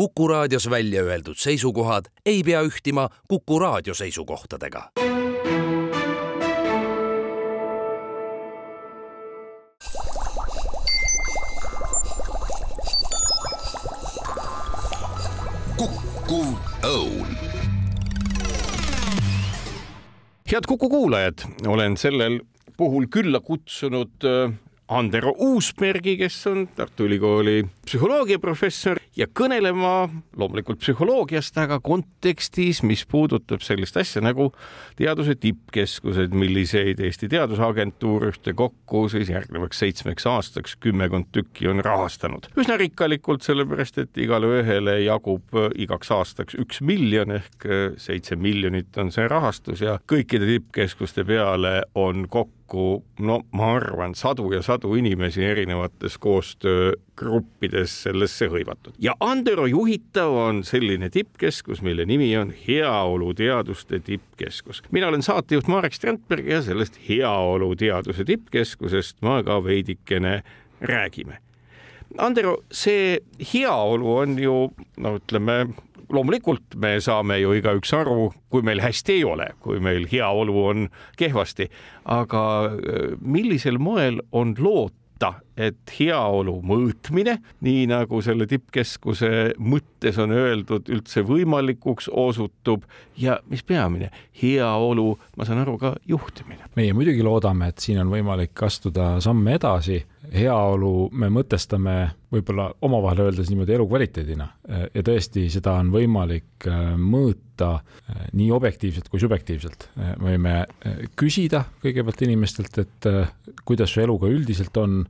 Kuku raadios välja öeldud seisukohad ei pea ühtima Kuku raadio seisukohtadega. kukkuv õun head Kuku kuulajad, olen sellel puhul külla kutsunud äh, Andero Uusbergi, kes on Tartu Ülikooli psühholoogiaprofessor ja kõnelema loomulikult psühholoogiast, aga kontekstis, mis puudutab sellist asja nagu teaduse tippkeskused, milliseid Eesti Teadusagentuur ühtekokku siis järgnevaks seitsmeks aastaks kümmekond tükki on rahastanud. üsna rikkalikult, sellepärast et igale ühele jagub igaks aastaks üks miljon ehk seitse miljonit on see rahastus ja kõikide tippkeskuste peale on kokku kokku, no ma arvan, sadu ja sadu inimesi erinevates koostöögruppides sellesse hõivatud. ja Andero juhitav on selline tippkeskus, mille nimi on Heaoluteaduste Tippkeskus. mina olen saatejuht Marek Strandberg ja sellest Heaoluteaduse Tippkeskusest ma ka veidikene räägime Andero, see heaolu on ju no ütleme, loomulikult me saame ju igaüks aru, kui meil hästi ei ole, kui meil heaolu on kehvasti, aga äh, millisel moel on loota, et heaolu mõõtmine, nii nagu selle tippkeskuse mõttes on öeldud, üldse võimalikuks osutub ja mis peamine, heaolu, ma saan aru, ka juhtimine. meie muidugi loodame, et siin on võimalik astuda samme edasi heaolu me mõtestame võib-olla omavahel öeldes niimoodi elukvaliteedina ja tõesti, seda on võimalik äh, mõõta äh, nii objektiivselt kui subjektiivselt. Äh, me võime küsida kõigepealt inimestelt, et kuidas su eluga üldiselt on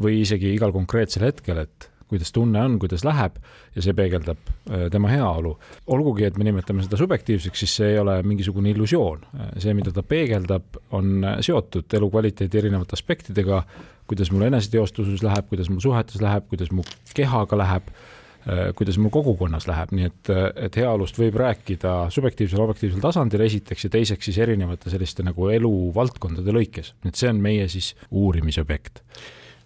või isegi igal konkreetsel hetkel, et kuidas tunne on, kuidas läheb ja see peegeldab äh, tema heaolu. olgugi, et me nimetame seda subjektiivseks, siis see ei ole mingisugune illusioon. see, mida ta peegeldab, on seotud elukvaliteedi erinevate aspektidega, kuidas mul eneseteostuses läheb, kuidas mul suhetes läheb, kuidas mu kehaga läheb äh, kuidas mul kogukonnas läheb, nii et, et heaolust võib rääkida subjektiivsel, objektiivsel tasandil esiteks ja teiseks siis erinevate selliste nagu eluvaldkondade lõikes, et see on meie siis uurimisobjekt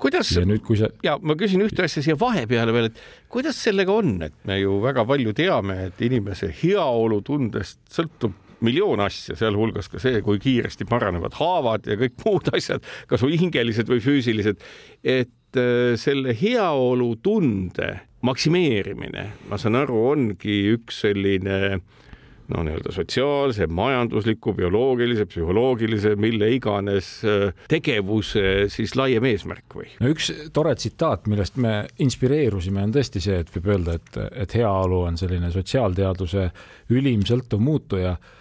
kuidas, ja nüüd, kui sa ja ma küsin ühte asja siia vahepeale veel, et kuidas sellega on, et me ju väga palju teame, et inimese heaolutundest sõltub miljoon asja, sealhulgas ka see, kui kiiresti paranevad haavad ja kõik muud asjad, kas või hingelised või füüsilised. et äh, selle heaolutunde maksimeerimine, ma saan aru, ongi üks selline äh, no nii-öelda sotsiaalse, majandusliku, bioloogilise, psühholoogilise, mille iganes äh, tegevuse siis laiem eesmärk või? no üks tore tsitaat, millest me inspireerusime, on tõesti see, et võib öelda, et, et heaolu on selline sotsiaalteaduse ülim sõltuv muutuja Äh,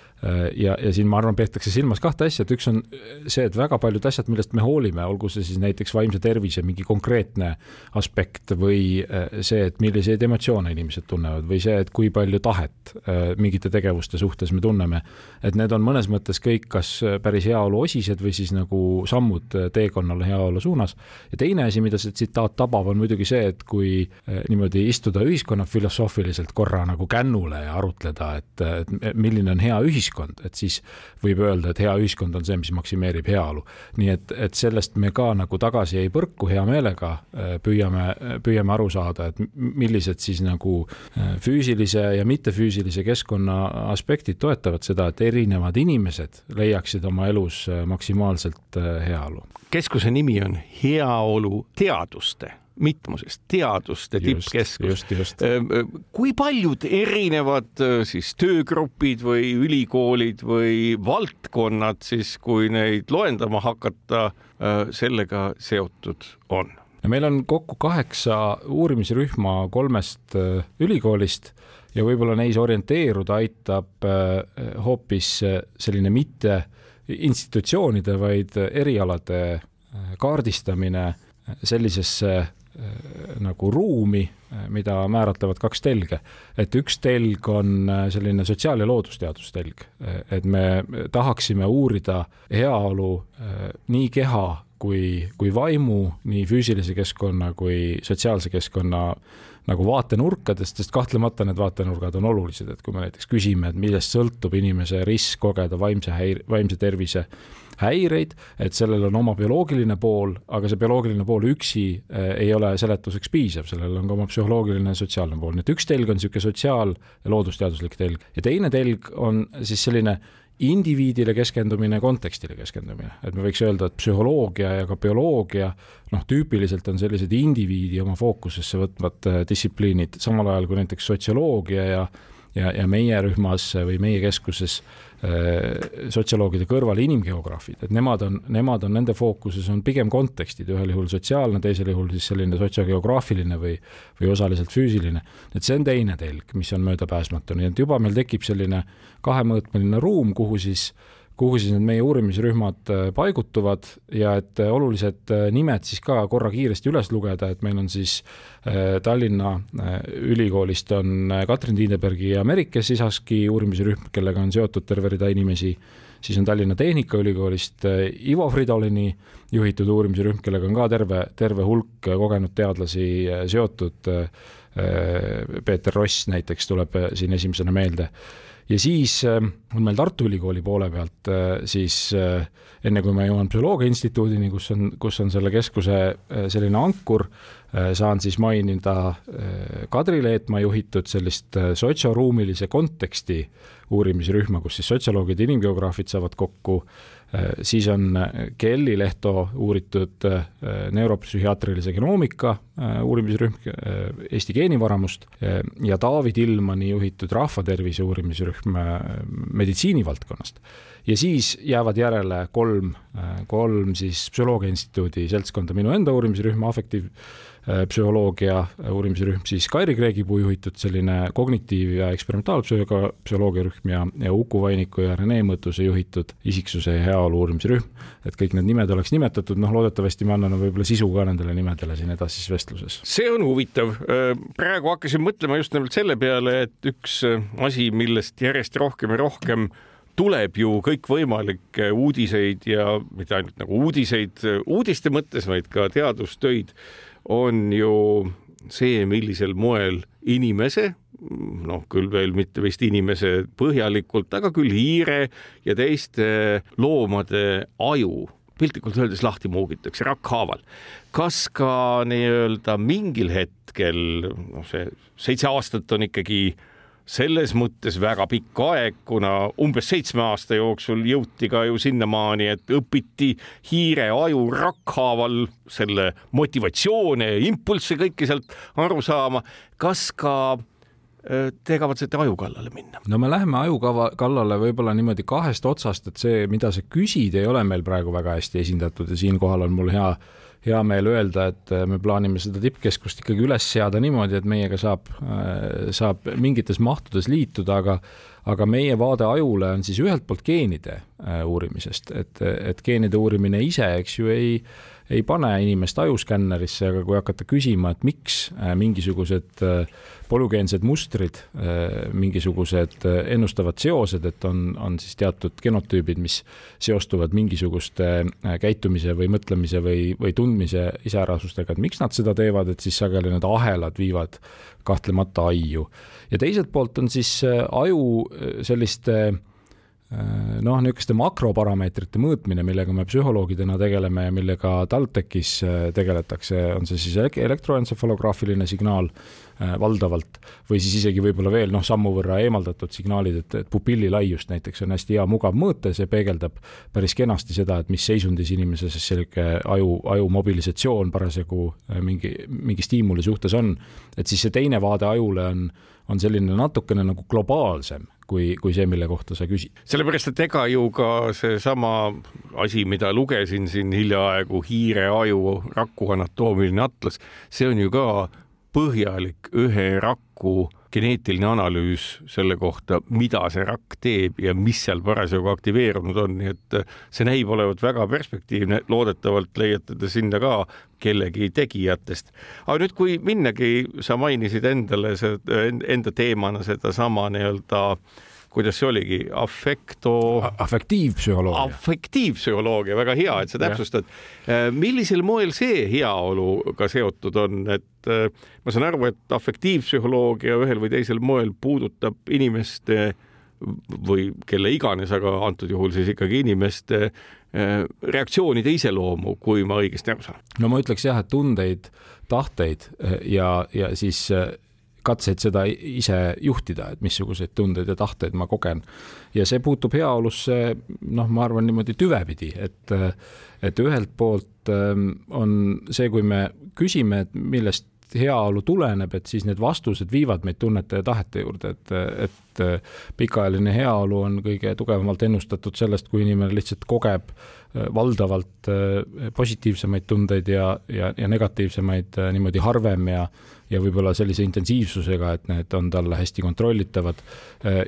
ja, ja siin ma arvan, peetakse silmas kahte asja, et üks on see, et väga paljud asjad, millest me hoolime, olgu see siis näiteks vaimse tervise mingi konkreetne aspekt või äh, see, et milliseid emotsioone inimesed tunnevad või see, et kui palju tahet äh, mingite tegevuste suhtes me tunneme. et need on mõnes mõttes kõik kas päris heaolu osised või siis nagu sammud teekonnale heaolu suunas. ja teine asi, mida see tsitaat tabab, on muidugi see, et kui niimoodi istuda ühiskonna filosoofiliselt korra nagu kännule ja arutleda, et milline on hea ühiskond, ühiskond, et siis võib öelda, et hea ühiskond on see, mis maksimeerib heaolu. nii et, et sellest me ka nagu tagasi ei põrku hea meelega, äh, püüame, püüame aru saada, et millised siis nagu äh, füüsilise ja mittefüüsilise keskkonna aspektid toetavad seda, et erinevad inimesed leiaksid oma elus äh, maksimaalselt heaolu. keskuse nimi on Heaolu Teaduste mitmusest, teaduste tippkeskus. kui paljud erinevad siis töögrupid või ülikoolid või valdkonnad siis, kui neid loendama hakata, sellega seotud on? meil on kokku kaheksa uurimisrühma kolmest ülikoolist ja võib-olla neis orienteeruda aitab hoopis selline mitte institutsioonide, vaid erialade kaardistamine sellisesse nagu ruumi, mida määratlevad kaks telge. et üks telg on äh, selline sotsiaal- ja loodusteadustelg, et me tahaksime uurida heaolu nii keha kui, kui vaimu, nii füüsilise keskkonna kui sotsiaalse keskkonna nagu vaatenurkadest, sest kahtlemata need vaatenurgad on olulised, et kui me näiteks küsime, et millest sõltub inimese risk kogeda vaimse häire, vaimse tervise häireid, et sellel on oma bioloogiline pool, aga see bioloogiline pool üksi äh, ei ole seletuseks piisav, sellel on ka oma psühholoogiline ja sotsiaalne pool, nii et üks telg on niisugune sotsiaal- ja loodusteaduslik telg ja teine telg on siis selline indiviidile keskendumine, kontekstile keskendumine, et me võiks öelda, et psühholoogia ja ka bioloogia noh, tüüpiliselt on sellised indiviidi oma fookusesse võtvad äh, distsipliinid, samal ajal kui näiteks sotsioloogia ja ja, ja meie rühmas või meie keskuses äh, sotsioloogide kõrval inimgeograafid, et nemad on, nemad on, nende fookuses on pigem kontekstid, ühel juhul sotsiaalne, teisel juhul siis selline sotsiogeograafiline või, või osaliselt füüsiline. et see on teine telg, mis on möödapääsmatu, nii et juba meil tekib selline kahemõõtmeline ruum, kuhu siis kuhu siis need meie uurimisrühmad äh, paigutuvad ja et äh, olulised äh, nimed siis ka korra kiiresti üles lugeda, et meil on siis Tallinna Ülikoolist on Katrin Tiidebergi ja Merike Sisaski uurimisrühm, kellega on seotud terve rida inimesi, siis on Tallinna Tehnikaülikoolist Ivo Fridolini juhitud uurimisrühm, kellega on ka terve, terve hulk kogenud teadlasi seotud. Peeter Ross näiteks tuleb siin esimesena meelde ja siis äh, on meil Tartu Ülikooli poole pealt äh, siis äh, enne kui ma jõuan Psühholoogia Instituudini, kus on, kus on selle keskuse selline ankur, saan siis mainida Kadri Leetmaa juhitud sellist sotsioruumilise konteksti uurimisrühma, kus siis sotsioloogid ja inimgeograafid saavad kokku Äh, siis on äh, Kelly Lehto uuritud äh, neuropsühhiaatrilise genoomika uurimisrühm Eesti geenivaramust ja Taavi Tillmani juhitud rahvatervise uurimisrühm meditsiinivaldkonnast. ja siis jäävad järele kolm, kolm siis Psühholoogia Instituudi seltskonda, minu enda uurimisrühm, Affektiiv psühholoogia uurimisrühm, siis Kairi Kreegipuu juhitud selline kognitiiv- ja eksperimentaalpsühholoogia rühm ja, ja Uku Vainiku ja Rene Mõttuse juhitud isiksuse ja heaolu uurimisrühm. et kõik need nimed oleks nimetatud, noh, loodetavasti me anname võib-olla sisu ka nendele nimedele siin edasises vestluses. see on huvitav. praegu hakkasin mõtlema just nimelt selle peale, et üks asi, millest järjest rohkem ja rohkem tuleb ju kõikvõimalikke uudiseid ja mitte ainult nagu uudiseid uudiste mõttes, vaid ka teadustöid on ju see, millisel moel inimese, noh, küll veel mitte vist inimese põhjalikult, aga küll hiire ja teiste loomade aju piltlikult öeldes lahti muugitakse rakkhaaval. kas ka nii-öelda mingil hetkel, noh, see seitse aastat on ikkagi selles mõttes väga pikk aeg, kuna umbes seitsme aasta jooksul jõuti ka ju sinnamaani, et õpiti hiire aju rakkhaaval selle motivatsioone ja impulsse kõike sealt aru saama. kas ka äh, te kavatsete aju kallale minna? no me läheme ajukava kallale võib-olla niimoodi kahest otsast, et see, mida sa küsid, ei ole meil praegu väga hästi esindatud ja siinkohal on mul hea hea meel öelda, et äh, me plaanime seda tippkeskust ikkagi üles seada niimoodi, et meiega saab, äh, saab mingites mahtudes liituda, aga aga meie vaade ajule on siis ühelt poolt geenide äh, uurimisest, et, et geenide uurimine ise, eks ju, ei ei pane inimest ajuskännerisse, aga kui hakata küsima, et miks mingisugused polügeensed mustrid, mingisugused ennustavad seosed, et on, on siis teatud genotüübid, mis seostuvad mingisuguste käitumise või mõtlemise või, või tundmise iseärasustega, et miks nad seda teevad, et siis sageli need ahelad viivad kahtlemata aiu. ja teiselt poolt on siis aju selliste Äh, noh, niisuguste makroparameetrite mõõtmine, millega me psühholoogidena tegeleme ja millega TalTechis äh, tegeletakse, on see siis elektroentsefalograafiline signaal äh, valdavalt või siis isegi võib-olla veel noh, sammu võrra eemaldatud signaalid, et, et pupilli laiust näiteks on hästi hea mugav mõõta ja see peegeldab päris kenasti seda, et mis seisundis inimese siis selline aju, aju mobilisatsioon parasjagu mingi, mingi stiimuli suhtes on. et siis see teine vaade ajule on, on selline natukene nagu globaalsem kui, kui see, mille kohta sa küsid. sellepärast, et ega ju ka seesama asi, mida lugesin siin hiljaaegu, hiire aju raku anatoomiline atlas, see on ju ka põhjalik ühe raku geneetiline analüüs selle kohta, mida see rakk teeb ja mis seal parasjagu aktiveerunud on, nii et see näib olevat väga perspektiivne, loodetavalt leiate te sinna ka kellegi tegijatest. aga nüüd, kui minnagi, sa mainisid endale enda teemana sedasama nii-öelda kuidas see oligi, afekto. afektiivpsühholoogia. afektiivpsühholoogia, väga hea, et sa täpsustad. millisel moel see heaoluga seotud on, et ma saan aru, et afektiivpsühholoogia ühel või teisel moel puudutab inimeste või kelle iganes, aga antud juhul siis ikkagi inimeste Äh, reaktsioonide iseloomu, kui ma õigesti aru saan. no ma ütleks jah, et tundeid, tahteid äh, ja, ja siis äh, katseid seda ise juhtida, et missuguseid tundeid ja tahteid ma kogen. ja see puutub heaolusse, noh, ma arvan niimoodi tüvepidi, et, et ühelt poolt ähm, on see, kui me küsime, et millest heaolu tuleneb, et siis need vastused viivad meid tunnete ja tahete juurde, et, et pikaajaline heaolu on kõige tugevamalt ennustatud sellest, kui inimene lihtsalt kogeb äh, valdavalt äh, positiivsemaid tundeid ja, ja, ja negatiivsemaid äh, niimoodi harvem ja ja võib-olla sellise intensiivsusega, et need on talle hästi kontrollitavad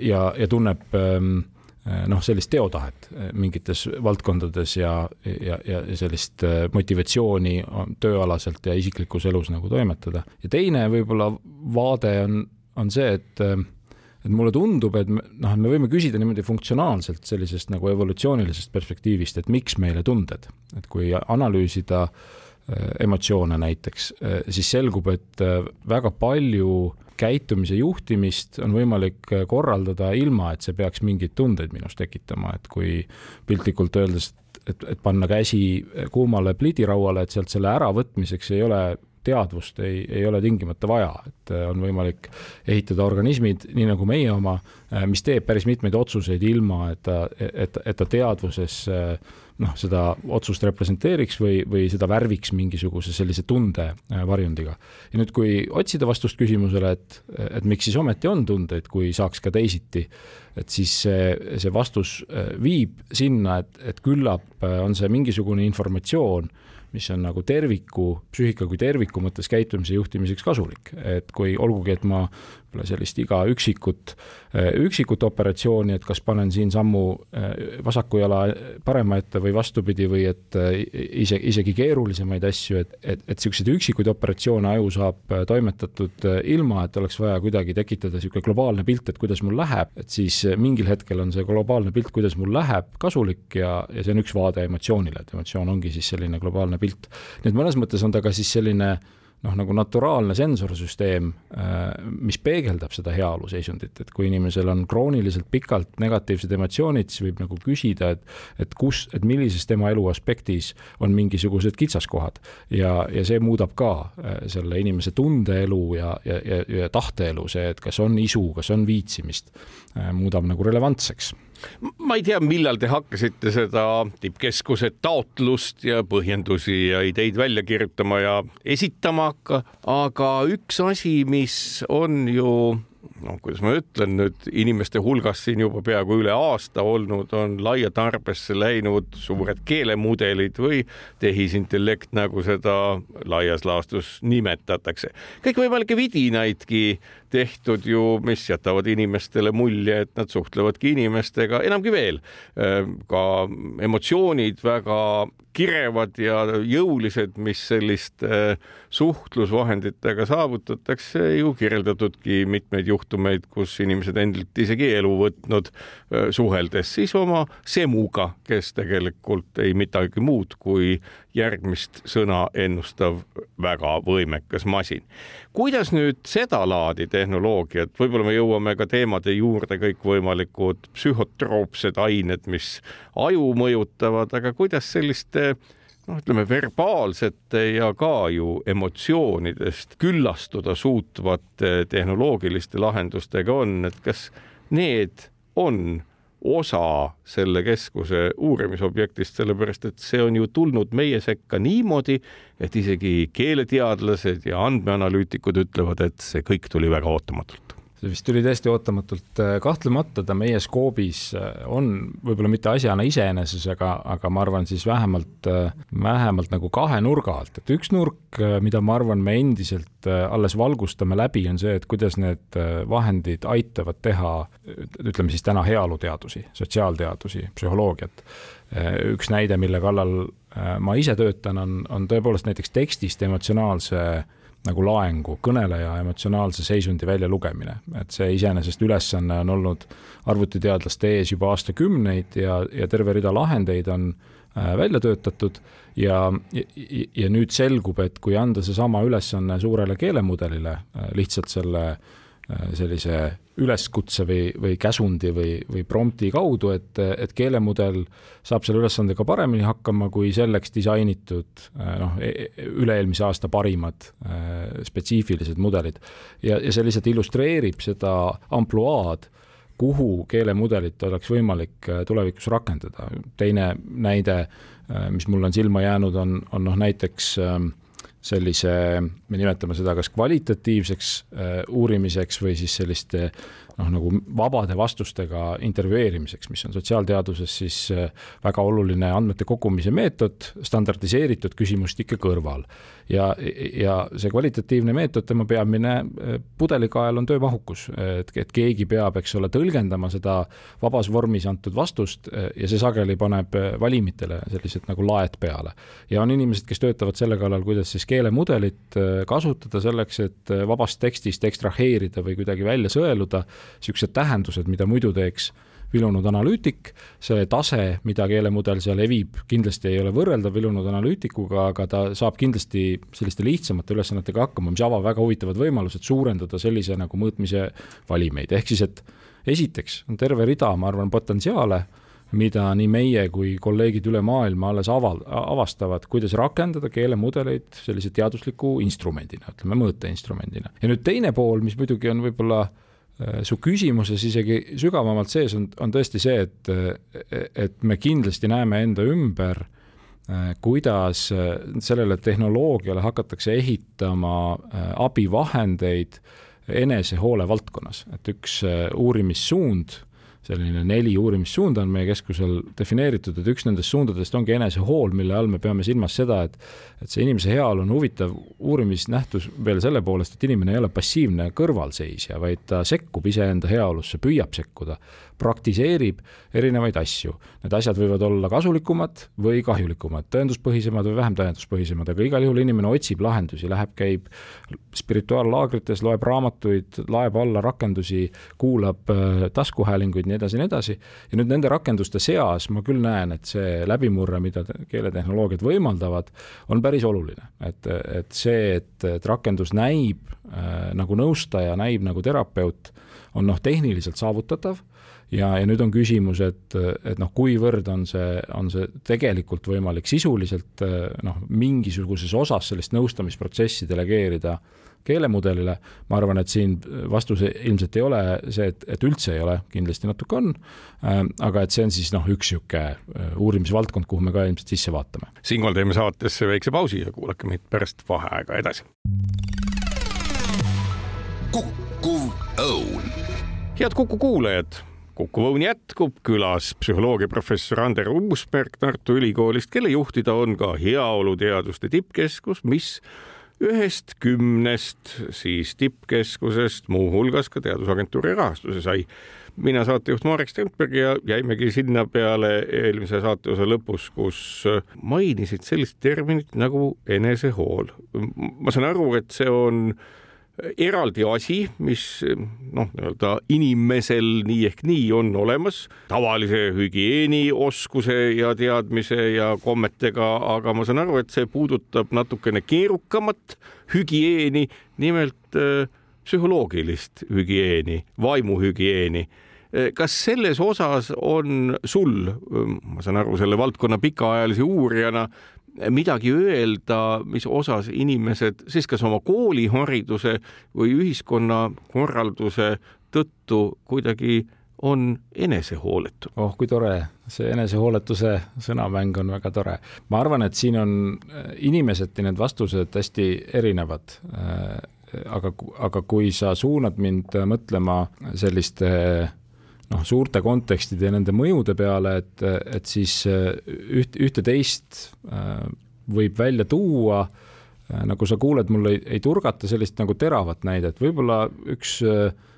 ja, ja tunneb ähm, Eh, noh, sellist teotahet eh, mingites valdkondades ja, ja, ja sellist motivatsiooni tööalaselt ja isiklikus elus nagu toimetada. ja teine võib-olla vaade on, on see, et, et mulle tundub, et noh, et me võime küsida niimoodi funktsionaalselt sellisest nagu evolutsioonilisest perspektiivist, et miks meile tunded, et kui analüüsida emotsioone näiteks, siis selgub, et väga palju käitumise juhtimist on võimalik äh, korraldada ilma, et see peaks mingeid tundeid minus tekitama, et kui piltlikult öeldes, et, et panna käsi kuumale pliidirauale, et sealt selle äravõtmiseks ei ole teadvust ei, ei ole tingimata vaja, et äh, on võimalik ehitada organismid, nii nagu meie oma, äh, mis teeb päris mitmeid otsuseid ilma, et ta, et, et ta teadvuses noh, seda otsust representeeriks või, või seda värviks mingisuguse sellise tunde varjundiga. ja nüüd, kui otsida vastust küsimusele, et, et miks siis ometi on tundeid, kui saaks ka teisiti, et siis see, see vastus viib sinna, et, et küllap on see mingisugune informatsioon mis on nagu terviku, psüühika kui terviku mõttes käitumise juhtimiseks kasulik, et kui olgugi, et ma sellist iga üksikut, üksikut operatsiooni, et kas panen siin sammu eh, vasaku jala parema ette või vastupidi, või et eh, ise, isegi keerulisemaid asju, et, et, et niisuguseid üksikuid operatsioone aju saab eh, toimetatud ilma, et oleks vaja kuidagi tekitada niisugune globaalne pilt, et kuidas mul läheb, et siis mingil hetkel on see globaalne pilt, kuidas mul läheb, kasulik ja, ja see on üks vaade emotsioonile, et emotsioon ongi siis selline globaalne pilt. nii et mõnes mõttes on ta ka siis selline noh, nagu naturaalne sensorsüsteem, äh, mis peegeldab seda heaoluseisundit, et kui inimesel on krooniliselt pikalt negatiivsed emotsioonid, siis võib nagu küsida, et, et kus, et millises tema elu aspektis on mingisugused kitsaskohad. Ja, ja see muudab ka äh, selle inimese tundeelu ja, ja, ja, ja tahteelu, see, et kas on isu, kas on viitsimist, äh, muudab nagu relevantseks ma ei tea, millal te hakkasite seda tippkeskuse taotlust ja põhjendusi ja ideid välja kirjutama ja esitama, aga üks asi, mis on ju noh, kuidas ma ütlen nüüd inimeste hulgas siin juba peaaegu üle aasta olnud, on laia tarbesse läinud suured keelemudelid või tehisintellekt, nagu seda laias laastus nimetatakse. kõikvõimalikke vidinaidki tehtud ju, mis jätavad inimestele mulje, et nad suhtlevadki inimestega, enamgi veel, ka emotsioonid väga kirevad ja jõulised, mis selliste suhtlusvahenditega saavutatakse, ju kirjeldatudki mitmeid juhtumeid, kus inimesed endilt isegi elu võtnud, suheldes siis oma semuga, kes tegelikult ei midagi muud kui järgmist sõna ennustav väga võimekas masin. Kuidas nüüd sedalaadi tehnoloogiat, võib-olla me jõuame ka teemade juurde, kõikvõimalikud psühhotroopsed ained, mis aju mõjutavad, aga kuidas selliste noh, ütleme verbaalsete ja ka ju emotsioonidest küllastuda suutvate tehnoloogiliste lahendustega on, et kas need on osa selle keskuse uurimisobjektist, sellepärast et see on ju tulnud meie sekka niimoodi, et isegi keeleteadlased ja andmeanalüütikud ütlevad, et see kõik tuli väga ootamatult see vist tuli täiesti ootamatult, kahtlemata ta meie skoobis äh, on võib-olla mitte asjana iseeneses, aga, aga ma arvan siis vähemalt, äh, vähemalt nagu kahe nurga alt, et üks nurk, äh, mida ma arvan, me endiselt alles valgustame läbi, on see, et kuidas need vahendid aitavad teha, ütleme siis täna heaoluteadusi, sotsiaalteadusi, psühholoogiat. üks näide, mille kallal ma ise töötan, on, on tõepoolest näiteks tekstist emotsionaalse nagu laengu, kõneleja emotsionaalse seisundi väljalugemine, et see iseenesest ülesanne on olnud arvutiteadlaste ees juba aastakümneid ja, ja terve rida lahendeid on äh, välja töötatud ja, ja, ja nüüd selgub, et kui anda seesama ülesanne suurele keelemudelile äh, lihtsalt selle äh, sellise üleskutse või, või käsundi või, või prompti kaudu, et, et keelemudel saab selle ülesandega paremini hakkama kui selleks disainitud noh, e-, e-, üle-eelmise aasta parimad spetsiifilised mudelid. ja, ja see lihtsalt illustreerib seda ampluaad, kuhu keelemudelit oleks võimalik tulevikus rakendada. teine näide, mis mulle on silma jäänud, on, on noh, näiteks sellise, me nimetame seda kas kvalitatiivseks uurimiseks või siis selliste noh, nagu vabade vastustega intervjueerimiseks, mis on sotsiaalteaduses siis äh, väga oluline andmete kogumise meetod standardiseeritud küsimustike kõrval. ja, ja see kvalitatiivne meetod, tema peamine äh, pudelikael on töömahukus, et, et keegi peab, eks ole, tõlgendama seda vabas vormis antud vastust äh, ja see sageli paneb valimitele sellised nagu laed peale. ja on inimesed, kes töötavad selle kallal, kuidas siis keelemudelit kasutada selleks, et vabast tekstist ekstraheerida või kuidagi välja sõeluda niisugused tähendused, mida muidu teeks vilunud analüütik, see tase, mida keelemudel seal evib, kindlasti ei ole võrreldav vilunud analüütikuga, aga ta saab kindlasti selliste lihtsamate ülesannetega hakkama, mis avab väga huvitavad võimalused suurendada sellise nagu mõõtmise valimeid, ehk siis et esiteks on terve rida, ma arvan, potentsiaale, mida nii meie kui kolleegid üle maailma alles aval-, avastavad, kuidas rakendada keelemudeleid sellise teadusliku instrumendina, ütleme mõõteinstrumendina. ja nüüd teine pool, mis muidugi on võib-olla Äh, su küsimuses isegi sügavamalt sees on, on tõesti see, et, et me kindlasti näeme enda ümber, äh, kuidas äh, sellele tehnoloogiale hakatakse ehitama abivahendeid enesehoole valdkonnas, et üks uurimissuund selline neli uurimissuunda on meie keskusel defineeritud, et üks nendest suundadest ongi enesehool, mille all me peame silmas seda, et et see inimese heaolu on huvitav uurimisnähtus veel selle poolest, et inimene ei ole passiivne kõrvalseisja, vaid ta sekkub iseenda heaolusse, püüab sekkuda, praktiseerib erinevaid asju. Need asjad võivad olla kasulikumad või kahjulikumad, tõenduspõhisemad või vähem tõenduspõhisemad, aga igal juhul inimene otsib lahendusi, läheb, käib spirituaallaagrites, loeb raamatuid, laeb alla rakendusi, kuulab äh, taskuhäälinguid, nii edasi, nii edasi. ja nüüd nende rakenduste seas ma küll näen, et see läbimurre, mida keeletehnoloogiad võimaldavad, on päris oluline, et, et see, et, et rakendus näib äh, nagu nõustaja, näib nagu terapeut, on noh, tehniliselt saavutatav ja, ja nüüd on küsimus, et, et noh, kuivõrd on see, on see tegelikult võimalik sisuliselt noh, mingisuguses osas sellist nõustamisprotsessi delegeerida keelemudelile, ma arvan, et siin vastus ilmselt ei ole see, et, et üldse ei ole, kindlasti natuke on, aga et see on siis noh, üks niisugune uurimisvaldkond, kuhu me ka ilmselt sisse vaatame. siinkohal teeme saatesse väikse pausi ja kuulake meid pärast vaheaega edasi. kukkuv õun. head Kuku kuulajad Kuku Õun jätkub külas psühholoogiaprofessor Ander Uusberg Tartu Ülikoolist, kelle juhtida on ka heaoluteaduste tippkeskus, mis ühest kümnest siis tippkeskusest muuhulgas ka Teadusagentuuri rahastuse sai. mina saatejuht Marek Strandberg ja jäimegi sinna peale eelmise saateosa lõpus, kus mainisid sellist terminit nagu enesehool. ma saan aru, et see on eraldi asi, mis noh, nii-öelda inimesel nii ehk nii on olemas. Tavalise hügieenioskuse ja teadmise ja kommetega, aga ma saan aru, et see puudutab natukene keerukamat hügieeni, nimelt äh, psühholoogilist hügieeni, vaimuhügieeni. Äh, kas selles osas on sul, ma saan aru, selle valdkonna pikaajalise uurijana midagi öelda, mis osas inimesed siis kas oma koolihariduse või ühiskonnakorralduse tõttu kuidagi on enesehooletud. oh, kui tore, see enesehooletuse sõnamäng on väga tore. ma arvan, et siin on äh, inimeseti need vastused hästi erinevad. Äh, aga, aga kui sa suunad mind mõtlema selliste noh, suurte kontekstide ja nende mõjude peale, et, et siis äh, üht, ühte-teist äh, võib välja tuua, äh, nagu sa kuuled, mul ei, ei turgata sellist nagu teravat näidet, võib-olla üks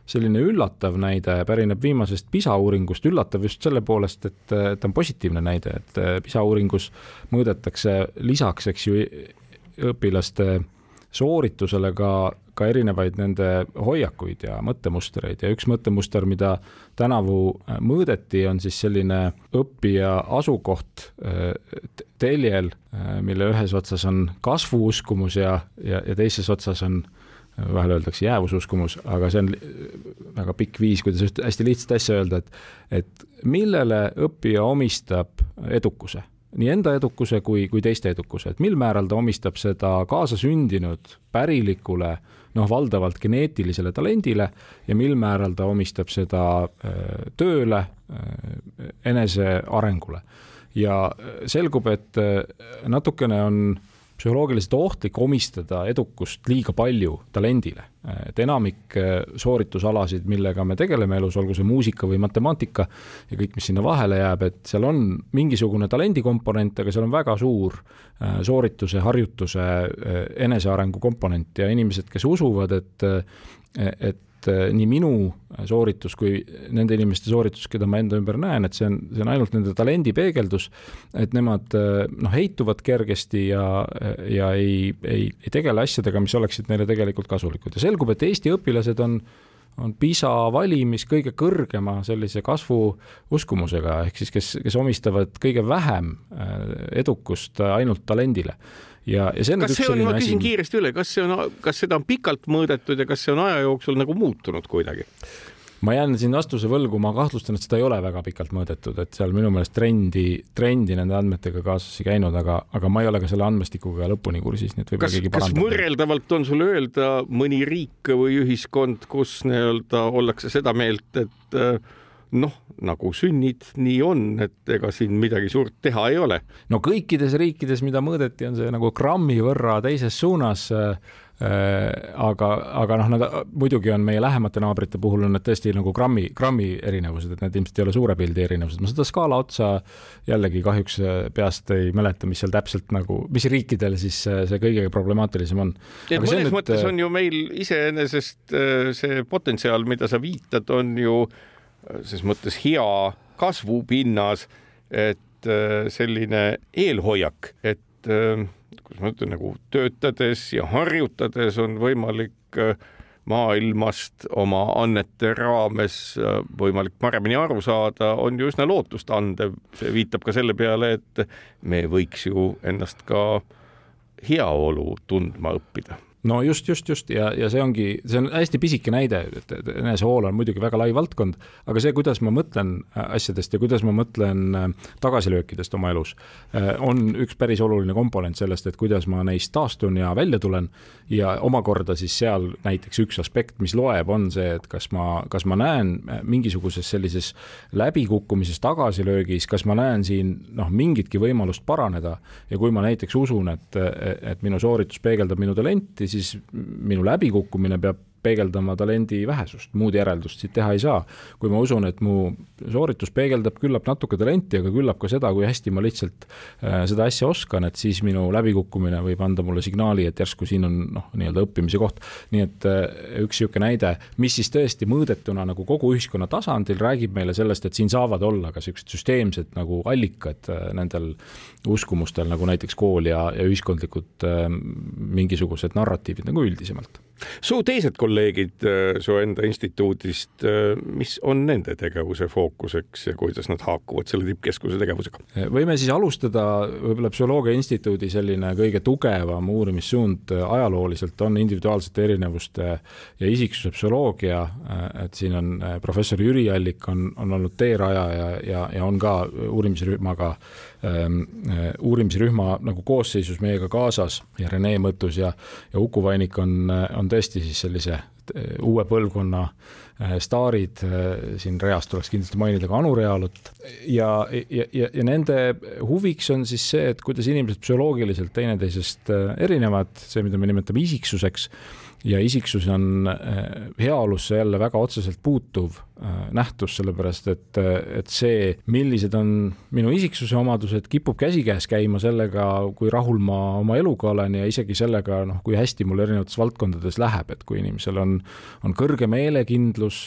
selline üllatav näide pärineb viimasest PISA uuringust, üllatav just selle poolest, et ta on positiivne näide, et PISA uuringus mõõdetakse lisaks, eks ju, õpilaste sooritusele ka, ka erinevaid nende hoiakuid ja mõttemustreid ja üks mõttemuster, mida tänavu äh, mõõdeti, on siis selline õppija asukoht äh, teljel, äh, mille ühes otsas on kasvuuskumus ja, ja, ja teises otsas on vahel öeldakse jäävususkumus, aga see on väga pikk viis, kuidas just hästi lihtsat asja öelda, et, et millele õppija omistab edukuse nii enda edukuse kui, kui teiste edukuse, et mil määral ta omistab seda kaasasündinud pärilikule noh, valdavalt geneetilisele talendile ja mil määral ta omistab seda äh, tööle, äh, enesearengule. ja selgub, et äh, natukene on psühholoogiliselt ohtlik omistada edukust liiga palju talendile. et enamik äh, sooritusalasid, millega me tegeleme elus, olgu see muusika või matemaatika ja kõik, mis sinna vahele jääb, et seal on mingisugune talendikomponent, aga seal on väga suur äh, soorituse, harjutuse, äh, enesearengu komponent ja inimesed, kes usuvad, et et et äh, nii minu sooritus kui nende inimeste sooritus, keda ma enda ümber näen, et see on, see on ainult nende talendi peegeldus, et nemad äh, noh, heituvad kergesti ja, ja ei, ei, ei tegele asjadega, mis oleksid neile tegelikult kasulikud. Ja selgub, et Eesti õpilased on on PISA valimis kõige kõrgema sellise kasvu uskumusega, ehk siis kes, kes omistavad kõige vähem äh, edukust ainult talendile ja, ja see on kas see on, ma küsin asi... kiiresti üle, kas see on, kas seda on pikalt mõõdetud ja kas see on aja jooksul nagu muutunud kuidagi? ma jään siin vastuse võlgu, ma kahtlustan, et seda ei ole väga pikalt mõõdetud, et seal minu meelest trendi, trendi nende andmetega kaasas ei käinud, aga, aga ma ei ole ka selle andmestikuga lõpuni kursis, nii et võib-olla keegi parandab. kas võrreldavalt on sul öelda mõni riik või ühiskond, kus nii-öelda ollakse seda meelt, et äh, noh, nagu sünnid, nii on, et ega siin midagi suurt teha ei ole. no kõikides riikides, mida mõõdeti, on see nagu grammi võrra teises suunas äh, aga, aga noh, nad muidugi on meie lähemate naabrite puhul on need tõesti nagu grammi, grammi erinevused, et need ilmselt ei ole suure pildi erinevused. ma seda skaala otsa jällegi kahjuks peast ei mäleta, mis seal täpselt nagu, mis riikidel siis see kõige problemaatilisem on. et mõnes nüüd... mõttes on ju meil iseenesest äh, see potentsiaal, mida sa viitad, on ju äh, ses mõttes hea kasvupinnas, et äh, selline eelhoiak, et äh, kuidas ma ütlen, nagu töötades ja harjutades on võimalik äh, maailmast oma annete raames võimalik paremini aru saada, on ju üsna lootustandev. see viitab ka selle peale, et me võiks ju ennast ka heaolu tundma õppida no just, just, just. Ja, ja see ongi, see on hästi pisike näide, et enesehool on muidugi väga lai valdkond, aga see, kuidas ma mõtlen äh, asjadest ja kuidas ma mõtlen äh, tagasilöökidest oma elus, äh, on üks päris oluline komponent sellest, et kuidas ma neist taastun ja välja tulen. Ja omakorda siis seal näiteks üks aspekt, mis loeb, on see, et kas ma, kas ma näen mingisuguses sellises läbikukkumises, tagasilöögis, kas ma näen siin noh, mingitki võimalust paraneda. Ja kui ma näiteks usun, et, et minu sooritus peegeldab minu talenti, siis minu läbikukkumine peab peegeldama talendi vähesust, muud järeldust siit teha ei saa. kui ma usun, et mu sooritus peegeldab küllap natuke talenti, aga küllap ka seda, kui hästi ma lihtsalt äh, seda asja oskan, et siis minu läbikukkumine võib anda mulle signaali, et järsku siin on noh, nii-öelda õppimise koht. nii et äh, üks niisugune näide, mis siis tõesti mõõdetuna nagu kogu ühiskonna tasandil räägib meile sellest, et siin saavad olla ka niisugused süsteemsed nagu allikad äh, nendel uskumustel, nagu näiteks kool ja, ja ühiskondlikud mingisugused narratiivid nagu üldisemalt su teised kolleegid äh, su enda instituudist, äh, mis on nende tegevuse fookuseks ja kuidas nad haakuvad selle tippkeskuse tegevusega? võime siis alustada võib-olla Psühholoogia Instituudi selline kõige tugevam uurimissuund äh, ajalooliselt on individuaalsete erinevuste ja isiksuse psühholoogia, et siin on professor Jüri Allik on, on olnud teerajaja ja, ja, ja on ka uurimisrühmaga ähm, uurimisrühma nagu koosseisus meiega kaasas ja Rene Mõttus ja, ja Uku Vainik on, on on tõesti siis sellise eh, uue põlvkonna eh, staarid, eh, siin reas tuleks kindlasti mainida ka Anu Realut ja, ja, ja, ja nende huviks on siis see, et kuidas inimesed psühholoogiliselt teineteisest erinevad, see, mida me nimetame isiksuseks ja isiksus on äh, heaolusse jälle väga otseselt puutuv äh, nähtus, sellepärast et, et see, millised on minu isiksuse omadused, kipub käsikäes käima sellega, kui rahul ma oma eluga olen ja isegi sellega, noh, kui hästi mul erinevates valdkondades läheb, et kui inimesel on, on kõrge meelekindlus,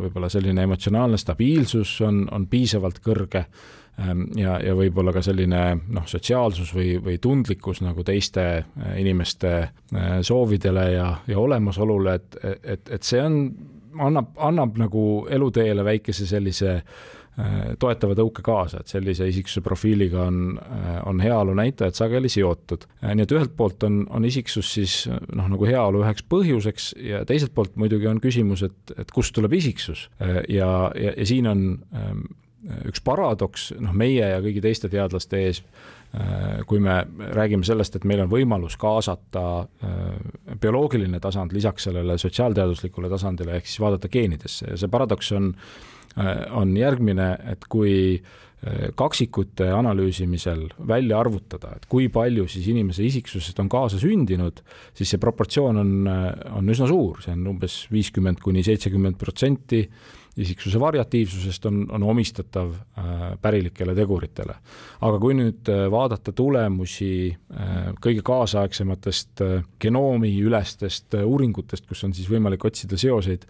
võib-olla selline emotsionaalne stabiilsus on, on piisavalt kõrge ja, ja võib-olla ka selline noh, sotsiaalsus või, või tundlikkus nagu teiste äh, inimeste äh, soovidele ja, ja olemasolule, et, et, et see on, annab, annab nagu eluteele väikese sellise äh, toetava tõuke kaasa, et sellise isiksuse profiiliga on, on heaolu näitajad sageli seotud. nii et ühelt poolt on, on isiksus siis noh, nagu heaolu üheks põhjuseks ja teiselt poolt muidugi on küsimus, et, et kust tuleb isiksus ja, ja, ja siin on ähm, üks paradoks noh, meie ja kõigi teiste teadlaste ees, äh, kui me räägime sellest, et meil on võimalus kaasata äh, bioloogiline tasand lisaks sellele sotsiaalteaduslikule tasandile, ehk siis vaadata geenidesse. Ja see paradoks on, äh, on järgmine, et kui kaksikute analüüsimisel välja arvutada, et kui palju siis inimese isiksusest on kaasa sündinud, siis see proportsioon on, on üsna suur, see on umbes viiskümmend kuni seitsekümmend protsenti isiksuse variatiivsusest on, on omistatav äh, pärilikele teguritele. aga kui nüüd äh, vaadata tulemusi äh, kõige kaasaegsematest genoomiülestest uuringutest, kus on siis võimalik otsida seoseid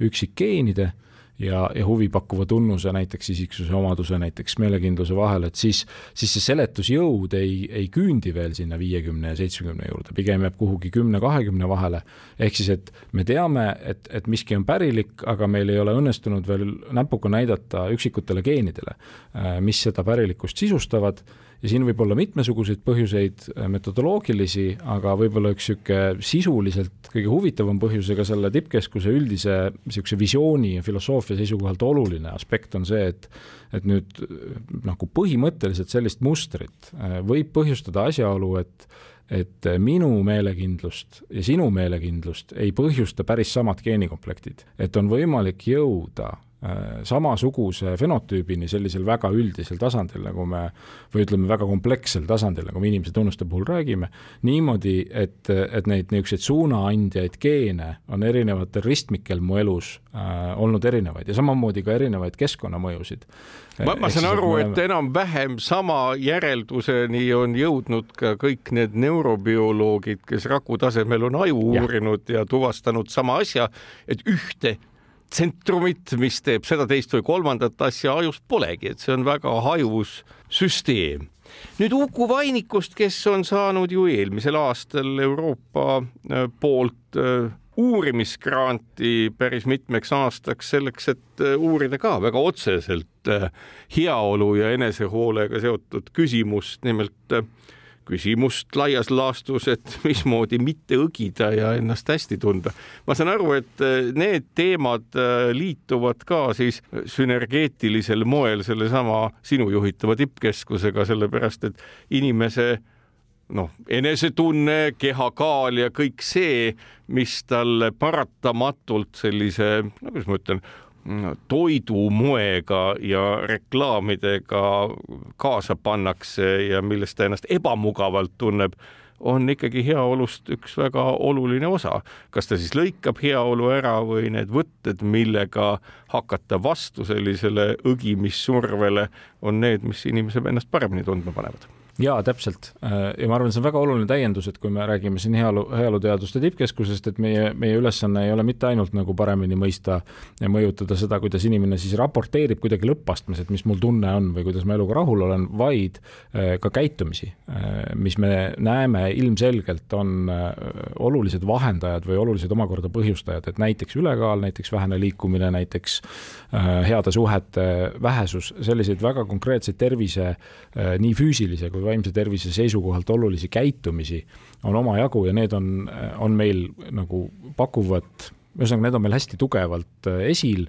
üksikgeenide ja, ja huvipakkuva tunnuse, näiteks isiksuse omaduse, näiteks meelekindluse vahel, et siis, siis see seletusjõud ei, ei küündi veel sinna viiekümne ja seitsmekümne juurde, pigem jääb kuhugi kümne-kahekümne vahele. ehk siis, et me teame, et, et miski on pärilik, aga meil ei ole õnnestunud veel näpuga näidata üksikutele geenidele, mis seda pärilikkust sisustavad ja siin võib olla mitmesuguseid põhjuseid, äh, metodoloogilisi, aga võib-olla üks niisugune sisuliselt kõige huvitavam põhjus, ega selle tippkeskuse üldise niisuguse visiooni ja filosoofia seisukohalt oluline aspekt on see, et et nüüd nagu põhimõtteliselt sellist mustrit äh, võib põhjustada asjaolu, et et minu meelekindlust ja sinu meelekindlust ei põhjusta päris samad geenikomplektid, et on võimalik jõuda Äh, samasuguse fenotüübini sellisel väga üldisel tasandil, nagu me, või ütleme, väga komplekssel tasandil, nagu me inimese tunnuste puhul räägime, niimoodi, et, et neid niisuguseid suunaandjaid geene on erinevatel ristmikel mu elus äh, olnud erinevaid ja samamoodi ka erinevaid keskkonnamõjusid. ma, ma saan aru, et enam-vähem sama järelduseni on jõudnud ka kõik need neurobioloogid, kes raku tasemel on aju ja. uurinud ja tuvastanud sama asja, et ühte tsentrumit, mis teeb seda, teist või kolmandat asja ajus polegi, et see on väga hajus süsteem. nüüd Uku Vainikust, kes on saanud ju eelmisel aastal Euroopa äh, poolt äh, uurimisgranti päris mitmeks aastaks selleks, et äh, uurida ka väga otseselt heaolu ja enesehoolega seotud küsimust, nimelt küsimust laias laastus, et mismoodi mitte õgida ja ennast hästi tunda. ma saan aru, et äh, need teemad äh, liituvad ka siis sünergeetilisel moel sellesama sinu juhitava tippkeskusega, sellepärast et inimese noh, enesetunne, kehakaal ja kõik see, mis talle paratamatult sellise, no kuidas ma ütlen, toidumoega ja reklaamidega kaasa pannakse ja millest ta ennast ebamugavalt tunneb, on ikkagi heaolust üks väga oluline osa. kas ta siis lõikab heaolu ära või need võtted, millega hakata vastu sellisele õgimissurvele, on need, mis inimese ennast paremini tundma panevad jaa, täpselt. Äh, ja ma arvan, see on väga oluline täiendus, et kui me räägime siin heaolu, heaoluteaduste tippkeskusest, et meie, meie ülesanne ei ole mitte ainult nagu paremini mõista ja mõjutada seda, kuidas inimene siis raporteerib kuidagi lõppastmes, et mis mul tunne on või kuidas ma eluga rahul olen, vaid äh, ka käitumisi, äh, mis me näeme ilmselgelt on olulised vahendajad või olulised omakorda põhjustajad, et näiteks ülekaal, näiteks vähene liikumine, näiteks heade suhete vähesus, selliseid väga konkreetseid tervise, nii füüsilise kui vaimse tervise seisukohalt olulisi käitumisi on omajagu ja need on, on meil nagu pakuvad, ühesõnaga, need on meil hästi tugevalt äh, esil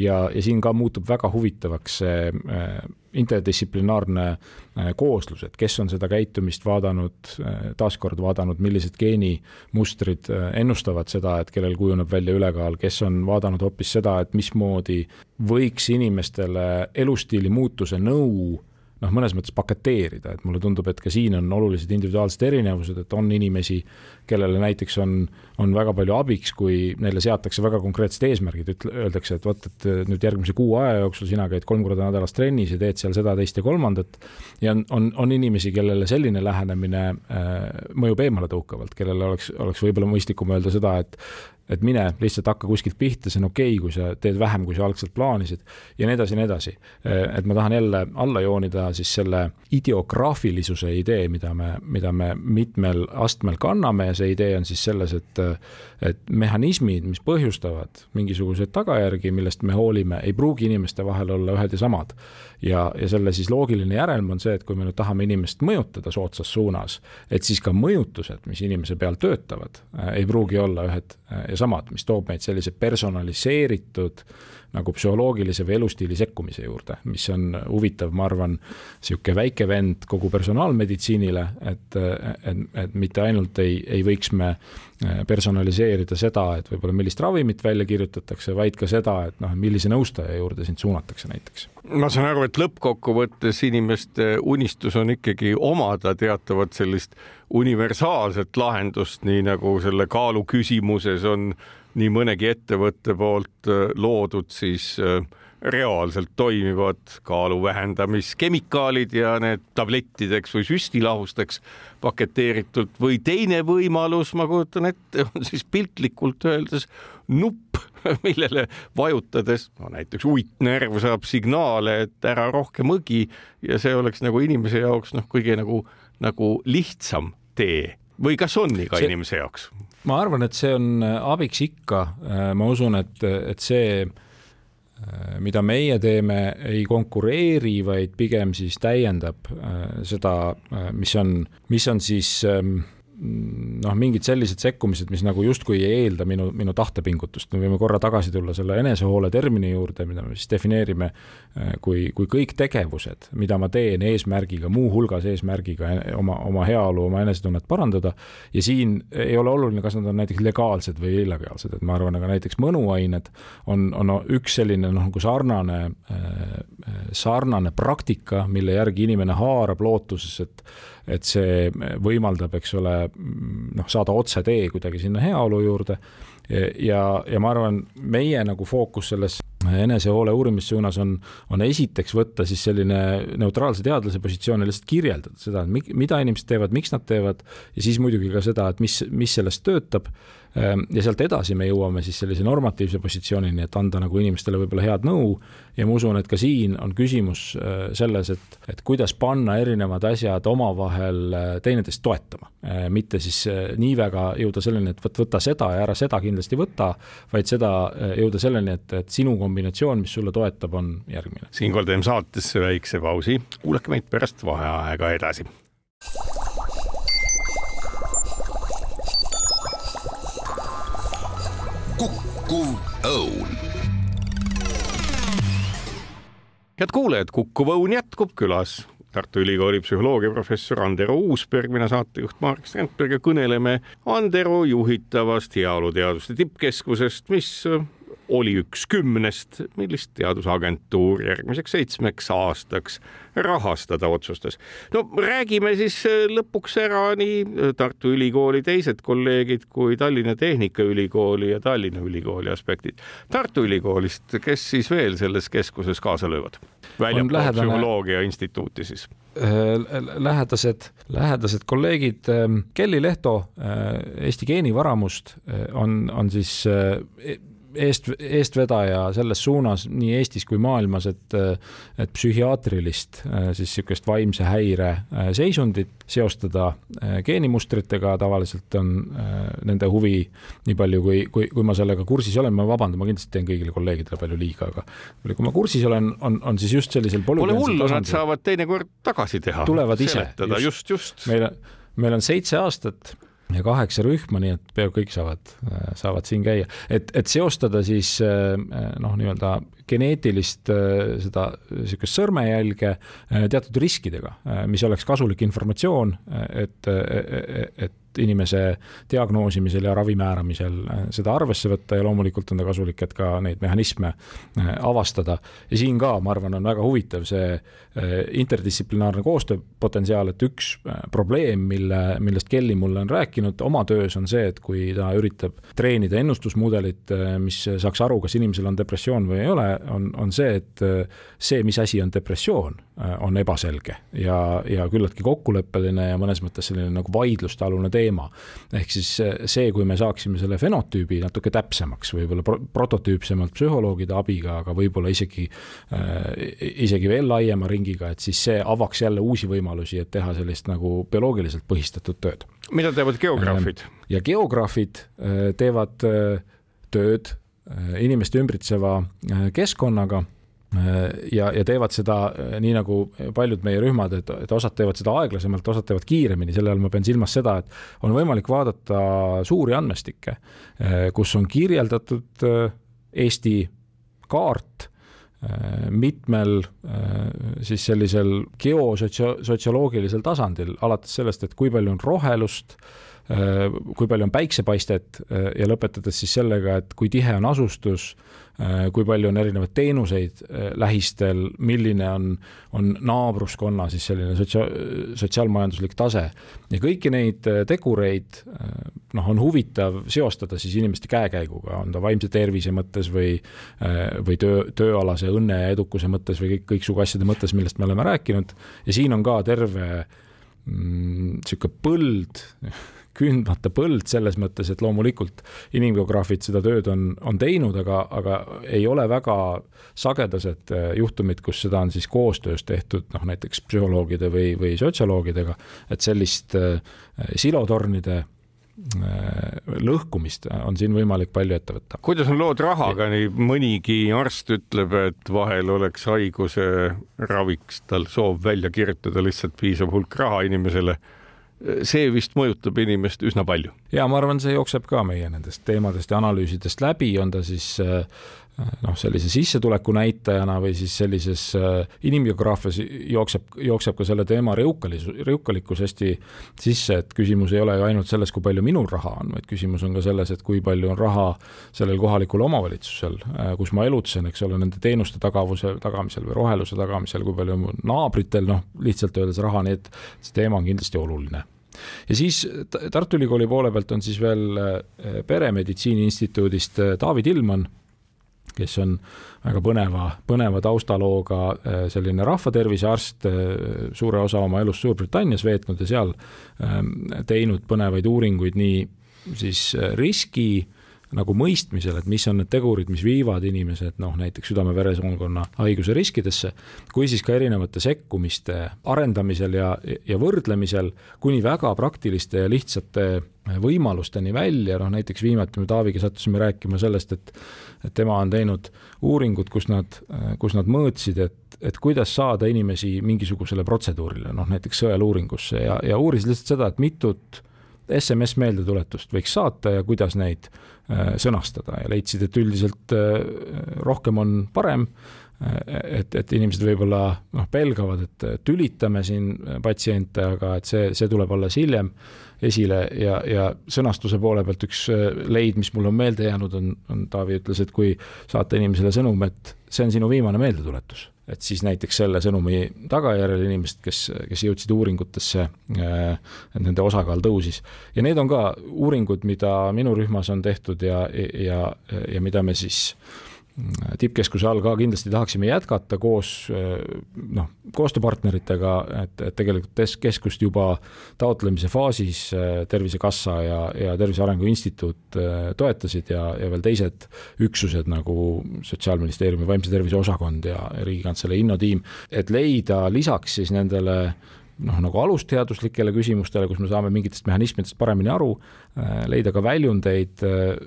ja, ja siin ka muutub väga huvitavaks see äh, interdistsiplinaarne äh, kooslus, et kes on seda käitumist vaadanud, taaskord vaadanud, millised geenimustrid ennustavad seda, et kellel kujuneb välja ülekaal, kes on vaadanud hoopis seda, et mismoodi võiks inimestele elustiili muutuse nõu noh, mõnes mõttes paketeerida, et mulle tundub, et ka siin on olulised individuaalsed erinevused, et on inimesi, kellele näiteks on, on väga palju abiks, kui neile seatakse väga konkreetsed eesmärgid, ütle, öeldakse, et vot, et nüüd järgmise kuu aja jooksul sina käid kolm korda nädalas trennis ja teed seal seda, teist ja kolmandat. ja on, on, on inimesi, kellele selline lähenemine äh, mõjub eemaletõukavalt, kellele oleks, oleks võib-olla mõistlikum öelda seda, et et mine lihtsalt hakka kuskilt pihta, see on okei okay,, kui sa teed vähem, kui sa algselt plaanisid ja nii edasi ja nii edasi. et ma tahan jälle alla joonida siis selle ideograafilisuse idee, mida me, mida me mitmel astmel kanname ja see idee on siis selles, et et mehhanismid, mis põhjustavad mingisuguseid tagajärgi, millest me hoolime, ei pruugi inimeste vahel olla ühed ja samad. ja, ja selle siis loogiline järelm on see, et kui me nüüd tahame inimest mõjutada soodsas suunas, et siis ka mõjutused, mis inimese peal töötavad, ei pruugi olla ühed ja samad, mis toob meid sellise personaliseeritud nagu psühholoogilise või elustiili sekkumise juurde, mis on huvitav, ma arvan, niisugune väike vend kogu personaalmeditsiinile, et, et, et mitte ainult ei, ei võiks me personaliseerida seda, et võib-olla millist ravimit välja kirjutatakse, vaid ka seda, et noh, millise nõustaja juurde sind suunatakse näiteks. ma saan aru, et lõppkokkuvõttes inimeste unistus on ikkagi omada teatavat sellist universaalset lahendust, nii nagu selle kaalu küsimuses on nii mõnegi ettevõtte poolt äh, loodud siis äh, reaalselt toimivad kaalu vähendamiskemikaalid ja need tablettideks või süstilahusteks paketeeritult. Või teine võimalus, ma kujutan ette, on siis piltlikult öeldes nupp, millele vajutades, no näiteks uitnerv saab signaale, et ära rohkem õgi ja see oleks nagu inimese jaoks noh, kõige nagu, nagu lihtsam tee või kas on ka see, inimese jaoks? ma arvan, et see on äh, abiks ikka, äh, ma usun, et, et see, äh, mida meie teeme, ei konkureeri, vaid pigem siis täiendab seda, mis on, mis on siis ähm, noh, mingid sellised sekkumised, mis nagu justkui ei eelda minu, minu tahtepingutust, me võime korra tagasi tulla selle enesehoole termini juurde, mida me siis defineerime äh, kui, kui kõik tegevused, mida ma teen eesmärgiga, muuhulgas eesmärgiga oma, oma heaolu, oma enesetunnet parandada. ja siin ei ole oluline, kas nad on näiteks legaalsed või illegaalsed, et ma arvan, aga näiteks mõnuained on, on üks selline noh, nagu sarnane, äh, sarnane praktika, mille järgi inimene haarab lootuses, et et see võimaldab, eks ole, noh, saada otsetee kuidagi sinna heaolu juurde. ja, ja ma arvan, meie nagu fookus selles enesehoole uurimissuunas on, on esiteks võtta siis selline neutraalse teadlase positsioon ja lihtsalt kirjeldada seda, et mida inimesed teevad, miks nad teevad ja siis muidugi ka seda, et mis, mis sellest töötab Ehm, ja sealt edasi me jõuame siis sellise normatiivse positsioonini, et anda nagu inimestele võib-olla head nõu ja ma usun, et ka siin on küsimus äh, selles, et, et kuidas panna erinevad asjad omavahel äh, teineteist toetama. Äh, mitte siis nii väga jõuda selleni, et vot võta seda ja ära seda kindlasti võta, vaid seda jõuda selleni, et, et sinu kombinatsioon, mis sulle toetab, on järgmine. siinkohal teeme saatesse väikse pausi, kuulake meid pärast vaheaega edasi. Kukkuv Õun. head kuulajad, Kukkuv Õun jätkub külas Tartu Ülikooli psühholoogiaprofessor Andero Uusberg, mina saatejuht Marek Strandberg ja kõneleme Andero juhitavast heaoluteaduste tippkeskusest, mis oli üks kümnest, millist teadusagentuur järgmiseks seitsmeks aastaks rahastada otsustas. no räägime siis äh, lõpuks ära nii äh, Tartu Ülikooli teised kolleegid kui Tallinna Tehnikaülikooli ja Tallinna Ülikooli aspektid. Tartu Ülikoolist, kes siis veel selles keskuses kaasa löövad? väljapool lähedane... psühholoogia instituuti siis äh, lähedased, lähedased kolleegid ähm, Kelly Lehto Eesti geenivaramust on, on siis eest, eestvedaja selles suunas nii Eestis kui maailmas, et, et psühhiaatrilist siis niisugust vaimse häire äh, seisundit seostada äh, geenimustritega, tavaliselt on äh, nende huvi, nii palju kui, kui, kui ma sellega kursis olen, ma vabandan, ma kindlasti teen kõigile kolleegidele palju liiga, aga kui ma kursis olen, on, on siis just sellisel Pole hullu, nad saavad teinekord tagasi teha. tulevad ise. just, just. meil, meil on seitse aastat ja kaheksa rühma, nii et peaaegu kõik saavad, saavad siin käia, et, et seostada siis noh, nii-öelda geneetilist seda niisugust sõrmejälge teatud riskidega, mis oleks kasulik informatsioon, et, et inimese diagnoosimisel ja ravi määramisel äh, seda arvesse võtta ja loomulikult on ta kasulik, et ka neid mehhanisme äh, avastada. ja siin ka, ma arvan, on väga huvitav see äh, interdistsiplinaarne koostööpotentsiaal, et üks probleem, mille, millest Kelly mulle on rääkinud oma töös, on see, et kui ta üritab treenida ennustusmudelit, mis saaks aru, kas inimesel on depressioon või ei ole, on, on see, et see, mis asi on depressioon on ebaselge ja, ja küllaltki kokkuleppeline ja mõnes mõttes selline nagu vaidlustealune teema. ehk siis see, kui me saaksime selle fenotüübi natuke täpsemaks, võib-olla pro prototüüpsemalt psühholoogide abiga, aga võib-olla isegi äh,, isegi veel laiema ringiga, et siis see avaks jälle uusi võimalusi, et teha sellist nagu bioloogiliselt põhistatud tööd. mida teevad geograafid? ja geograafid äh, teevad äh, tööd äh, inimeste ümbritseva keskkonnaga ja, ja teevad seda nii nagu paljud meie rühmad, et, et osad teevad seda aeglasemalt, osad teevad kiiremini, selle all ma pean silmas seda, et on võimalik vaadata suuri andmestikke, kus on kirjeldatud Eesti kaart mitmel siis sellisel geosotsioloogilisel tasandil, alates sellest, et kui palju on rohelust, Äh, kui palju on päiksepaistet äh, ja lõpetades siis sellega, et kui tihe on asustus, äh, kui palju on erinevaid teenuseid lähistel, milline on, on naabruskonna siis selline sotsia-, sotsiaalmajanduslik tase. ja kõiki neid tegureid noh, on huvitav seostada siis inimeste käekäiguga, on ta vaimse tervise mõttes või, või töö, tööalase õnne ja edukuse mõttes või kõik, kõiksugu asjade mõttes, millest me oleme rääkinud ja siin on ka terve niisugune mm, põld kündmata põld selles mõttes, et loomulikult inimgeograafid seda tööd on, on teinud, aga, aga ei ole väga sagedased äh, juhtumid, kus seda on siis koostöös tehtud, noh näiteks psühholoogide või, või sotsioloogidega, et sellist äh, silotornide äh, lõhkumist on siin võimalik palju ette võtta. kuidas on lood rahaga, nii mõnigi arst ütleb, et vahel oleks haiguse raviks tal soov välja kirjutada lihtsalt piisav hulk raha inimesele see vist mõjutab inimest üsna palju. ja ma arvan, see jookseb ka meie nendest teemadest ja analüüsidest läbi, on ta siis äh, noh, sellise sissetuleku näitajana või siis sellises äh, inimgeograafias jookseb, jookseb ka selle teema reukalis-, reukalikkus hästi sisse, et küsimus ei ole ju ainult selles, kui palju minul raha on, vaid küsimus on ka selles, et kui palju on raha sellel kohalikul omavalitsusel, äh, kus ma elutsen, eks ole, nende teenuste tagavuse, tagamisel või roheluse tagamisel, kui palju on naabritel, noh, lihtsalt öeldes raha, nii et see teema on kindlasti oluline. Ja siis Tartu Ülikooli poole pealt on siis veel äh, Peremeditsiini Instituudist David Ilman kes on väga põneva, põneva taustalooga äh, selline rahvatervise arst, äh, suure osa oma elust Suurbritannias veetnud ja seal ähm, teinud põnevaid uuringuid nii siis äh, riski nagu mõistmisel, et mis on need tegurid, mis viivad inimesed noh, näiteks südame-veresoonkonna haiguse riskidesse, kui siis ka erinevate sekkumiste arendamisel ja, ja võrdlemisel kuni väga praktiliste ja lihtsate võimalusteni välja, noh näiteks viimati me Taaviga sattusime rääkima sellest, et et tema on teinud uuringud, kus nad, kus nad mõõtsid, et, et kuidas saada inimesi mingisugusele protseduurile, noh näiteks sõeluuringusse ja, ja uurisid lihtsalt seda, et mitut SMS meeldetuletust võiks saata ja kuidas neid äh, sõnastada ja leidsid, et üldiselt äh, rohkem on parem et, et inimesed võib-olla noh, pelgavad, et tülitame siin patsiente, aga et see, see tuleb alles hiljem esile ja, ja sõnastuse poole pealt üks leid, mis mulle on meelde jäänud, on, on Taavi ütles, et kui saata inimesele sõnum, et see on sinu viimane meeldetuletus, et siis näiteks selle sõnumi tagajärjel inimesed, kes, kes jõudsid uuringutesse, et nende osakaal tõusis. ja need on ka uuringud, mida minu rühmas on tehtud ja, ja, ja mida me siis äh, tippkeskuse all ka kindlasti tahaksime jätkata koos noh, koostööpartneritega, et, et tegelikult keskust juba taotlemise faasis Tervisekassa ja, ja Tervise Arengu Instituut toetasid ja, ja veel teised üksused nagu Sotsiaalministeeriumi vaimse tervise osakond ja, Riigikantselei innotiim, et leida lisaks siis nendele noh, nagu alusteaduslikele küsimustele, kus me saame mingitest mehhanismidest paremini aru, äh, leida ka väljundeid äh,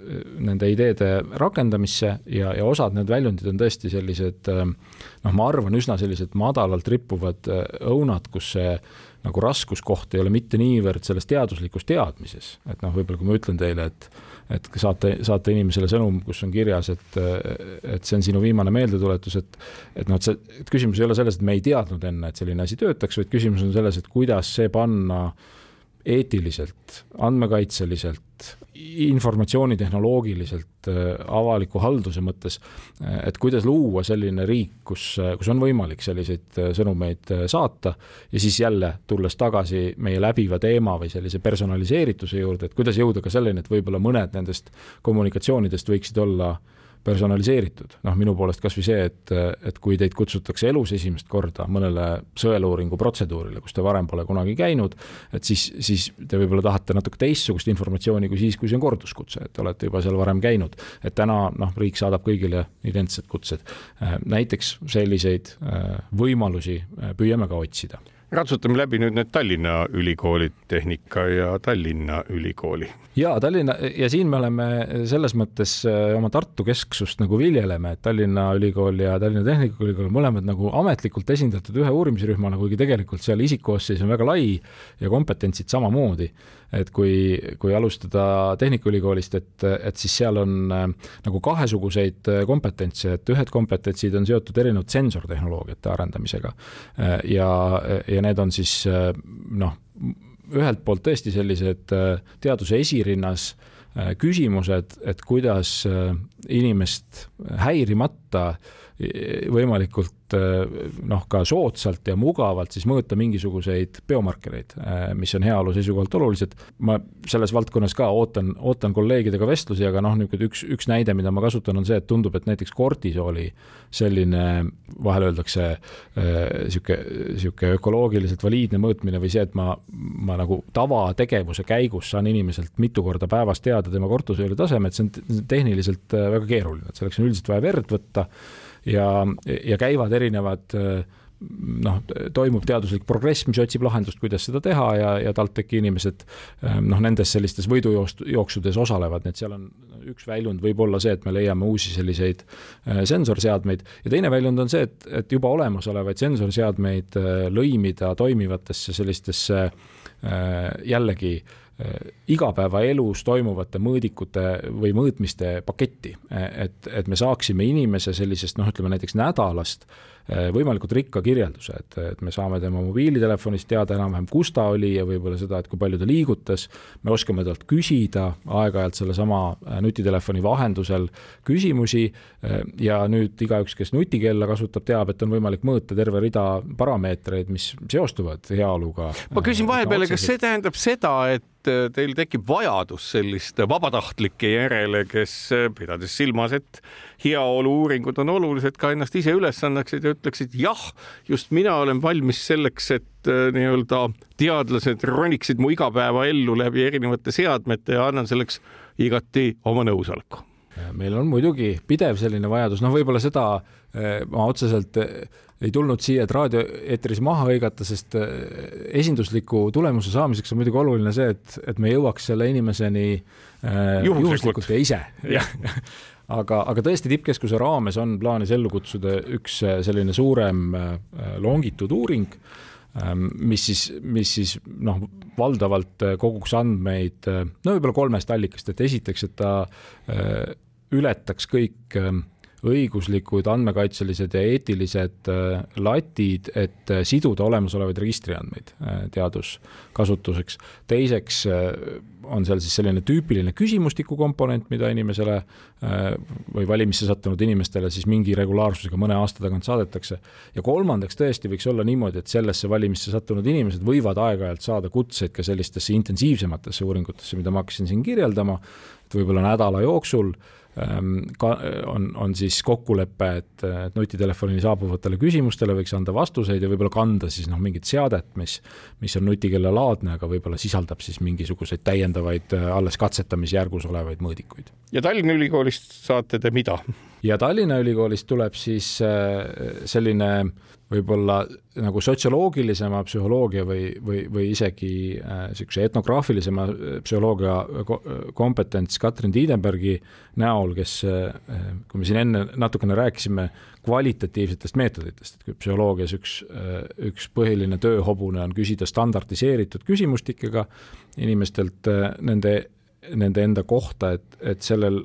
nende ideede rakendamisse ja, ja osad need väljundid on tõesti sellised äh, noh, ma arvan, üsna sellised madalalt rippuvad õunad, kus see nagu raskuskoht ei ole mitte niivõrd selles teaduslikus teadmises, et noh, võib-olla kui ma ütlen teile, et et saate, saate inimesele sõnum, kus on kirjas, et, et see on sinu viimane meeldetuletus, et et noh, et see, et küsimus ei ole selles, et me ei teadnud enne, et selline asi töötaks, vaid küsimus on selles, et kuidas see panna eetiliselt, andmekaitseliselt, informatsioonitehnoloogiliselt, avaliku halduse mõttes, et kuidas luua selline riik, kus, kus on võimalik selliseid sõnumeid saata ja siis jälle, tulles tagasi meie läbiva teema või sellise personaliseerituse juurde, et kuidas jõuda ka selleni, et võib-olla mõned nendest kommunikatsioonidest võiksid olla personaliseeritud, noh, minu poolest kasvõi see, et, et kui teid kutsutakse elus esimest korda mõnele sõeluuringu protseduurile, kus te varem pole kunagi käinud, et siis, siis te võib-olla tahate natuke teistsugust informatsiooni kui siis, kui see on korduskutse, et olete juba seal varem käinud. et täna noh, riik saadab kõigile identsed kutsed. näiteks selliseid võimalusi püüame ka otsida ratsutame läbi nüüd need Tallinna ülikoolid, Tehnika ja Tallinna Ülikooli. ja Tallinna ja siin me oleme selles mõttes äh, oma Tartu kesksust nagu viljeleme, et Tallinna Ülikool ja Tallinna Tehnikaülikool on mõlemad nagu ametlikult esindatud ühe uurimisrühmana, kuigi tegelikult seal isikkoosseis on väga lai ja kompetentsid samamoodi et kui, kui alustada Tehnikaülikoolist, et, et siis seal on äh, nagu kahesuguseid äh, kompetentse, et ühed kompetentsid on seotud erinevate sensortehnoloogiate arendamisega äh, ja, ja need on siis noh, ühelt poolt tõesti sellised teaduse esirinnas küsimused, et kuidas inimest häirimata võimalikult noh, ka soodsalt ja mugavalt siis mõõta mingisuguseid biomarkereid, mis on heaolu seisukohalt olulised. ma selles valdkonnas ka ootan, ootan kolleegidega vestlusi, aga noh, niisugune üks, üks näide, mida ma kasutan, on see, et tundub, et näiteks kortisooli selline, vahel öeldakse niisugune, niisugune ökoloogiliselt valiidne mõõtmine või see, et ma, ma nagu tavategevuse käigus saan inimeselt mitu korda päevas teada tema kortisooli tasemet, see on tehniliselt väga keeruline, et selleks on üldiselt vaja verd võtta ja, ja käivad erinevad noh, toimub teaduslik progress, mis otsib lahendust, kuidas seda teha ja, ja TalTechi inimesed noh, nendes sellistes võidujooksudes osalevad, nii et seal on üks väljund võib olla see, et me leiame uusi selliseid sensorseadmeid ja teine väljund on see, et, et juba olemasolevaid sensorseadmeid lõimida toimivatesse sellistesse jällegi äh, Äh, igapäevaelus toimuvate mõõdikute või mõõtmiste paketti, et, et me saaksime inimese sellisest noh, ütleme näiteks nädalast võimalikult rikka kirjelduse, et, et me saame tema mobiilitelefonist teada enam-vähem, kus ta oli ja võib-olla seda, et kui palju ta liigutas, me oskame talt küsida aeg-ajalt sellesama äh, nutitelefoni vahendusel küsimusi ja nüüd igaüks, kes nutikella kasutab, teab, et on võimalik mõõta terve rida parameetreid, mis seostuvad heaoluga. ma küsin vahepeale, kas see tähendab seda, et teil tekib vajadus selliste vabatahtlike järele, kes pidades silmas, et heaolu-uuringud on olulised, ka ennast ise üles annaksid ja ütleksid jah, just mina olen valmis selleks, et äh, nii-öelda teadlased roniksid mu igapäevaellu läbi erinevate seadmete ja annan selleks igati oma nõusoleku. Meil on muidugi pidev selline vajadus, noh, võib-olla seda ma otseselt ei tulnud siia, et raadioeetris maha hõigata, sest äh, esindusliku tulemuse saamiseks on muidugi oluline see, et, et me jõuaks selle inimeseni äh, juhuslikult. ja ise aga, aga tõesti, tippkeskuse raames on plaanis ellu kutsuda üks äh, selline suurem longituuduuring, ähm, mis siis, mis siis noh, valdavalt koguks andmeid no võib-olla kolmest allikast, et esiteks, et ta ületaks kõik õiguslikud, andmekaitselised ja eetilised äh, latid, et äh, siduda olemasolevaid registriandmeid äh, teaduskasutuseks. teiseks on seal siis selline tüüpiline küsimustiku komponent, mida inimesele või valimisse sattunud inimestele siis mingi regulaarsusega mõne aasta tagant saadetakse. ja kolmandaks tõesti võiks olla niimoodi, et sellesse valimisse sattunud inimesed võivad aeg-ajalt saada kutseid ka sellistesse intensiivsematesse uuringutesse, mida ma hakkasin siin kirjeldama, et võib-olla nädala jooksul Ehm, ka on, on siis kokkulepe, et, et nutitelefonini saabuvatele küsimustele võiks anda vastuseid ja võib-olla kanda siis noh, mingit seadet, mis, mis on nutikellalaadne, aga võib-olla sisaldab siis mingisuguseid täiendavaid äh, alles katsetamisjärgus olevaid mõõdikuid. ja Tallinna Ülikoolist saate te mida? Ja Tallinna Ülikoolist tuleb siis äh, selline võib-olla nagu sotsioloogilisema psühholoogia või, või, või isegi niisuguse äh, etnograafilisema äh, psühholoogia kompetents Katrin Tiidenbergi näol, kes kui me siin enne natukene rääkisime kvalitatiivsetest meetoditest, et kui psühholoogias üks üks põhiline tööhobune on küsida standardiseeritud küsimustikega inimestelt nende, nende enda kohta, et, et sellel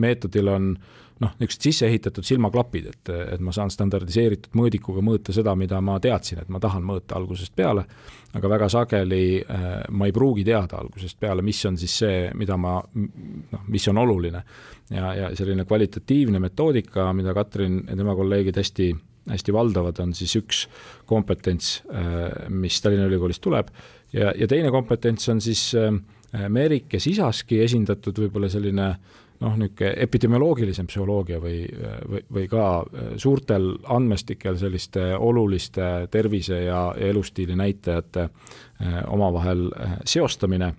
meetodil on äh, noh, niisugused sisse ehitatud silmaklapid, et, et ma saan standardiseeritud mõõdikuga mõõta seda, mida ma teadsin, et ma tahan mõõta algusest peale, aga väga sageli äh, ma ei pruugi teada algusest peale, mis on siis see, mida ma noh, mis on oluline. ja, ja selline kvalitatiivne metoodika, mida Katrin ja tema kolleegid hästi hästi valdavad, on siis üks kompetents, äh, mis Tallinna Ülikoolist tuleb ja, ja teine kompetents on siis äh, Merike Sisaski esindatud võib-olla selline noh, niisugune epidemioloogilisem psühholoogia või, või, või ka suurtel andmestikel selliste oluliste tervise ja, ja elustiili näitajate omavahel seostamine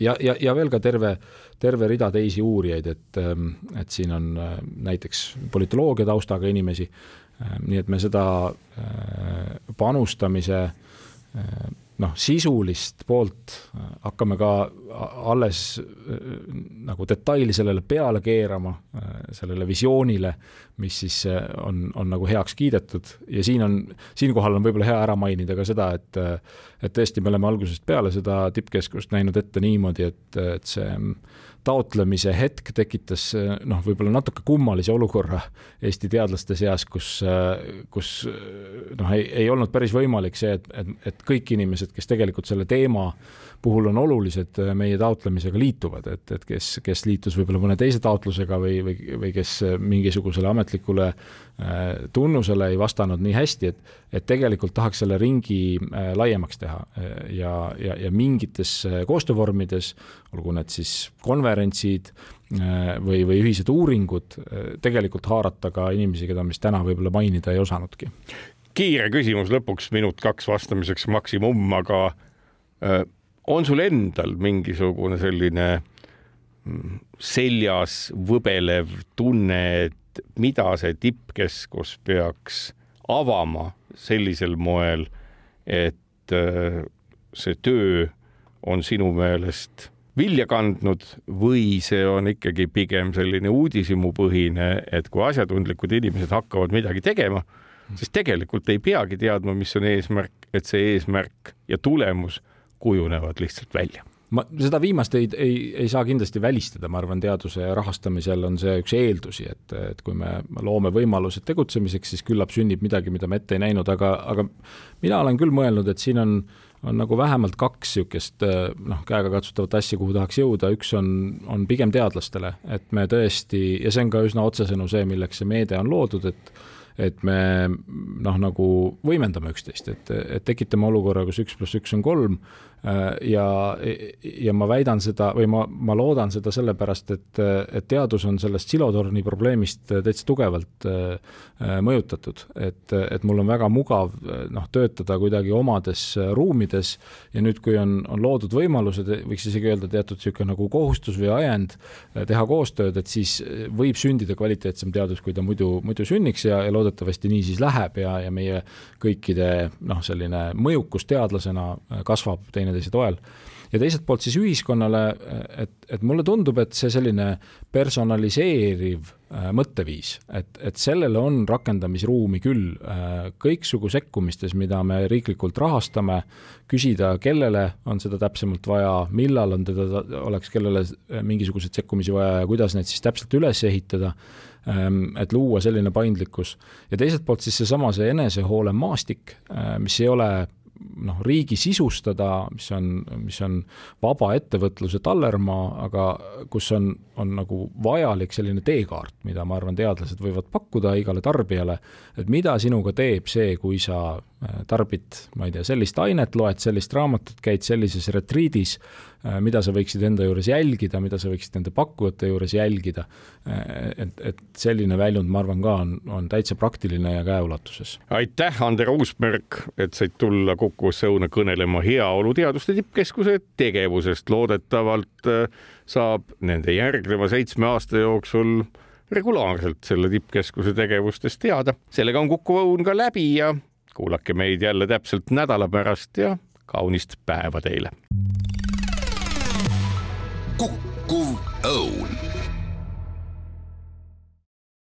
ja, ja, ja veel ka terve, terve rida teisi uurijaid, et, et siin on näiteks politoloogia taustaga inimesi, nii et me seda panustamise noh, sisulist poolt hakkame ka alles nagu detaili sellele peale keerama, sellele visioonile, mis siis on, on nagu heaks kiidetud. Ja siin on, siinkohal on võib-olla hea ära mainida ka seda, et et tõesti, me oleme algusest peale seda tippkeskust näinud ette niimoodi, et, et see taotlemise hetk tekitas noh, võib-olla natuke kummalise olukorra Eesti teadlaste seas, kus, kus noh, ei, ei olnud päris võimalik see, et, et, et kõik inimesed, kes tegelikult selle teema puhul on olulised, meie taotlemisega liituvad, et, et kes, kes liitus võib-olla mõne teise taotlusega või, või, või kes mingisugusele ametlikule äh, tunnusele ei vastanud nii hästi, et, et tegelikult tahaks selle ringi äh, laiemaks teha. Ja, ja, ja mingites koostöövormides, olgu need siis konverentsid äh, või, või ühised uuringud, tegelikult haarata ka inimesi, keda me siis täna võib-olla mainida ei osanudki. Kiire küsimus lõpuks, minut-kaks vastamiseks maksimum, aga äh, on sul endal mingisugune selline mm, seljas võbelev tunne, et mida see tippkeskus peaks avama sellisel moel, et äh, see töö on sinu meelest vilja kandnud või see on ikkagi pigem selline uudishimupõhine, et kui asjatundlikud inimesed hakkavad midagi tegema, siis tegelikult ei peagi teadma, mis on eesmärk, et see eesmärk ja tulemus kujunevad lihtsalt välja. Ma seda viimast ei, ei, ei saa kindlasti välistada, ma arvan, teaduse rahastamisel on see üks eeldusi, et, et kui me loome võimalused tegutsemiseks, siis küllap sünnib midagi, mida me ette ei näinud, aga, aga mina olen küll mõelnud, et siin on, on nagu vähemalt kaks niisugust noh, käegakatsutavat asja, kuhu tahaks jõuda, üks on, on pigem teadlastele, et me tõesti, ja see on ka üsna otsesõnu see, milleks see meede on loodud, et et me noh, nagu võimendame üksteist, et, et tekitame olukorra, kus üks pluss üks on kolm Äh, ja, ja ma väidan seda või ma, ma loodan seda sellepärast, et, et teadus on sellest silotorni probleemist täitsa tugevalt äh, mõjutatud, et, et mul on väga mugav noh, töötada kuidagi omades ruumides ja nüüd, kui on, on loodud võimalused, võiks isegi öelda teatud niisugune nagu kohustus või ajend äh, teha koostööd, et siis võib sündida kvaliteetsem teadus, kui ta muidu, muidu sünniks ja, ja loodetavasti nii siis läheb ja, ja meie kõikide noh, selline mõjukus teadlasena kasvab teine teineteise toel. ja teiselt poolt siis ühiskonnale, et, et mulle tundub, et see selline personaliseeriv äh, mõtteviis, et, et sellele on rakendamisruumi küll äh, kõiksugu sekkumistes, mida me riiklikult rahastame, küsida, kellele on seda täpsemalt vaja, millal on teda, oleks kellele mingisuguseid sekkumisi vaja ja kuidas neid siis täpselt üles ehitada ähm, et luua selline paindlikkus ja teiselt poolt siis seesama see enesehoole maastik, äh, mis ei ole noh, riigi sisustada, mis on, mis on vaba ettevõtluse tallermaa, aga kus on, on nagu vajalik selline teekaart, mida ma arvan, teadlased võivad pakkuda igale tarbijale, et mida sinuga teeb see, kui sa äh, tarbid, ma ei tea, sellist ainet, loed sellist raamatut, käid sellises retriidis, mida sa võiksid enda juures jälgida, mida sa võiksid nende pakkujate juures jälgida. Äh, et, et selline väljund, ma arvan ka on, on täitsa praktiline ja käeulatuses. aitäh, Ander Uusberg, et said tulla Kukusse õuna kõnelema Heaoluteaduste Tippkeskuse tegevusest. loodetavalt äh, saab nende järgneva seitsme aasta jooksul regulaarselt selle tippkeskuse tegevustest teada. sellega on Kuku Õun ka läbi ja kuulake meid jälle täpselt nädala pärast ja kaunist päeva teile kukkuv õun